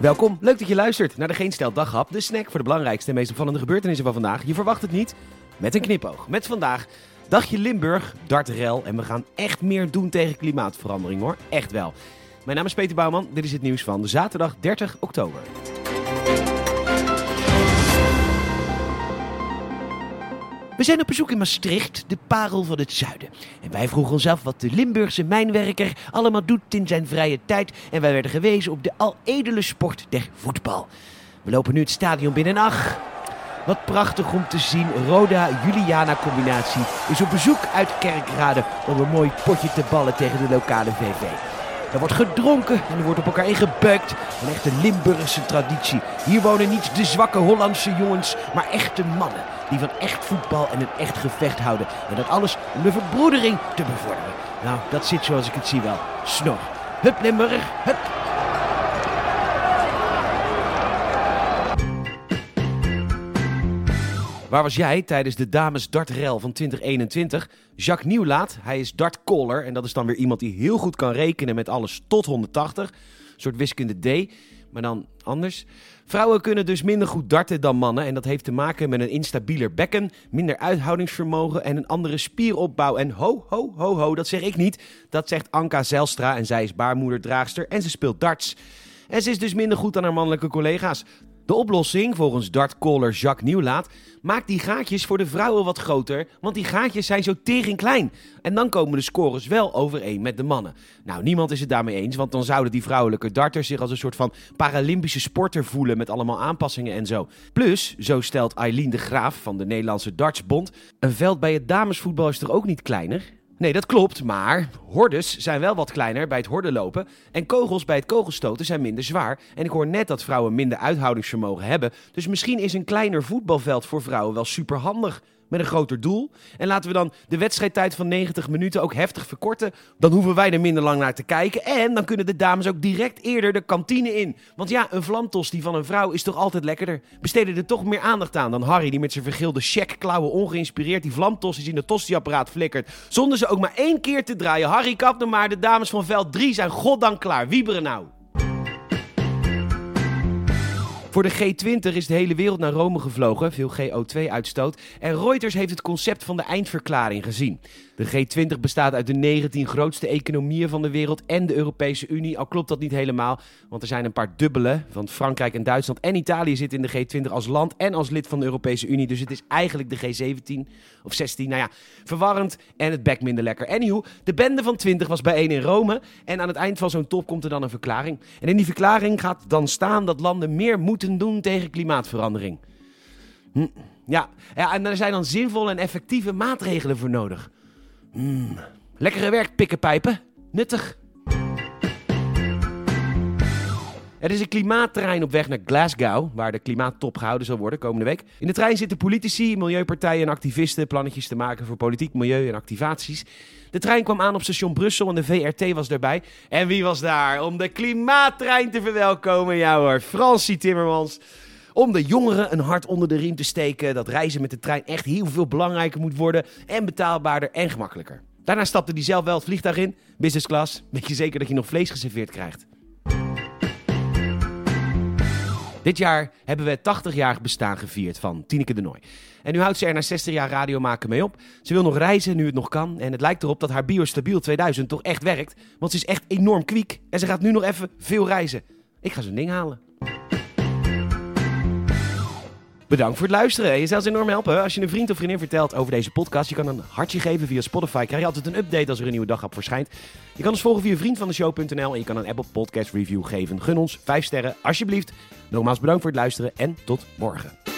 Welkom, leuk dat je luistert naar de Geen Stel Daghap, de snack voor de belangrijkste en meest opvallende gebeurtenissen van vandaag. Je verwacht het niet, met een knipoog. Met vandaag Dagje Limburg, dartrel en we gaan echt meer doen tegen klimaatverandering hoor, echt wel. Mijn naam is Peter Bouwman, dit is het nieuws van zaterdag 30 oktober. We zijn op bezoek in Maastricht, de parel van het zuiden. En wij vroegen ons af wat de Limburgse mijnwerker allemaal doet in zijn vrije tijd. En wij werden gewezen op de aledele sport der voetbal. We lopen nu het stadion binnen en ach, wat prachtig om te zien. Roda-Juliana combinatie is op bezoek uit Kerkrade om een mooi potje te ballen tegen de lokale VV. Er wordt gedronken en er wordt op elkaar ingebuikt. Een echte Limburgse traditie. Hier wonen niet de zwakke Hollandse jongens, maar echte mannen. Die van echt voetbal en een echt gevecht houden. En dat alles om de verbroedering te bevorderen. Nou, dat zit zoals ik het zie wel. Snor. Hup Limburg, hup. Waar was jij tijdens de dames dartrel van 2021? Jacques Nieuwlaat, hij is dartcaller en dat is dan weer iemand die heel goed kan rekenen met alles tot 180. Een soort wiskunde D, maar dan anders. Vrouwen kunnen dus minder goed darten dan mannen en dat heeft te maken met een instabieler bekken, minder uithoudingsvermogen en een andere spieropbouw. En ho, ho, ho, ho, dat zeg ik niet. Dat zegt Anka Zelstra en zij is baarmoederdraagster en ze speelt darts. En ze is dus minder goed dan haar mannelijke collega's. De oplossing, volgens dartcaller Jacques Nieuwlaat, maakt die gaatjes voor de vrouwen wat groter, want die gaatjes zijn zo tegen klein. En dan komen de scores wel overeen met de mannen. Nou, niemand is het daarmee eens, want dan zouden die vrouwelijke darters zich als een soort van Paralympische sporter voelen met allemaal aanpassingen en zo. Plus, zo stelt Eileen de Graaf van de Nederlandse Dartsbond, een veld bij het damesvoetbal is toch ook niet kleiner? Nee, dat klopt, maar hordes zijn wel wat kleiner bij het hordenlopen en kogels bij het kogelstoten zijn minder zwaar. En ik hoor net dat vrouwen minder uithoudingsvermogen hebben, dus misschien is een kleiner voetbalveld voor vrouwen wel superhandig met een groter doel. En laten we dan de wedstrijdtijd van 90 minuten ook heftig verkorten. Dan hoeven wij er minder lang naar te kijken. En dan kunnen de dames ook direct eerder de kantine in. Want ja, een vlamtos die van een vrouw is toch altijd lekkerder. Besteden er toch meer aandacht aan dan Harry die met zijn vergilde checkklauwen ongeïnspireerd die vlamtossies in het tostiapparaat flikkert. Zonder ze ook maar één keer te draaien. Harry kap nou maar, de dames van veld 3 zijn goddank klaar. Wieberen nou. Voor de G20 is de hele wereld naar Rome gevlogen, veel CO2-uitstoot. En Reuters heeft het concept van de eindverklaring gezien. De G20 bestaat uit de 19 grootste economieën van de wereld en de Europese Unie. Al klopt dat niet helemaal, want er zijn een paar dubbele. Want Frankrijk en Duitsland en Italië zitten in de G20 als land en als lid van de Europese Unie. Dus het is eigenlijk de G17 of 16. Nou ja, verwarrend en het bek minder lekker. Anyhow, de bende van 20 was bijeen in Rome. En aan het eind van zo'n top komt er dan een verklaring. En in die verklaring gaat dan staan dat landen meer moeten doen tegen klimaatverandering. Hm. Ja, ja, en er zijn dan zinvolle en effectieve maatregelen voor nodig. Mm. Lekkere werk, pikkenpijpen. Nuttig. Er is een klimaatterrein op weg naar Glasgow, waar de klimaattop gehouden zal worden komende week. In de trein zitten politici, milieupartijen en activisten plannetjes te maken voor politiek, milieu en activaties. De trein kwam aan op station Brussel en de VRT was erbij. En wie was daar om de klimaattrein te verwelkomen? Ja hoor, Francie Timmermans. Om de jongeren een hart onder de riem te steken dat reizen met de trein echt heel veel belangrijker moet worden en betaalbaarder en gemakkelijker. Daarna stapte hij zelf wel het vliegtuig in, business class. Weet je zeker dat je nog vlees geserveerd krijgt? Dit jaar hebben we het 80-jarig bestaan gevierd van Tineke de Nooi. En nu houdt ze er na 60 jaar radio maken mee op. Ze wil nog reizen nu het nog kan. En het lijkt erop dat haar Biostabiel 2000 toch echt werkt. Want ze is echt enorm kwiek. En ze gaat nu nog even veel reizen. Ik ga zo'n ding halen. Bedankt voor het luisteren. Je zou ons enorm helpen als je een vriend of vriendin vertelt over deze podcast. Je kan een hartje geven via Spotify. Krijg je altijd een update als er een nieuwe dag op verschijnt. Je kan ons volgen via vriendvandeshow.nl en je kan een Apple Podcast review geven. Gun ons 5 sterren, alsjeblieft. Nogmaals bedankt voor het luisteren en tot morgen.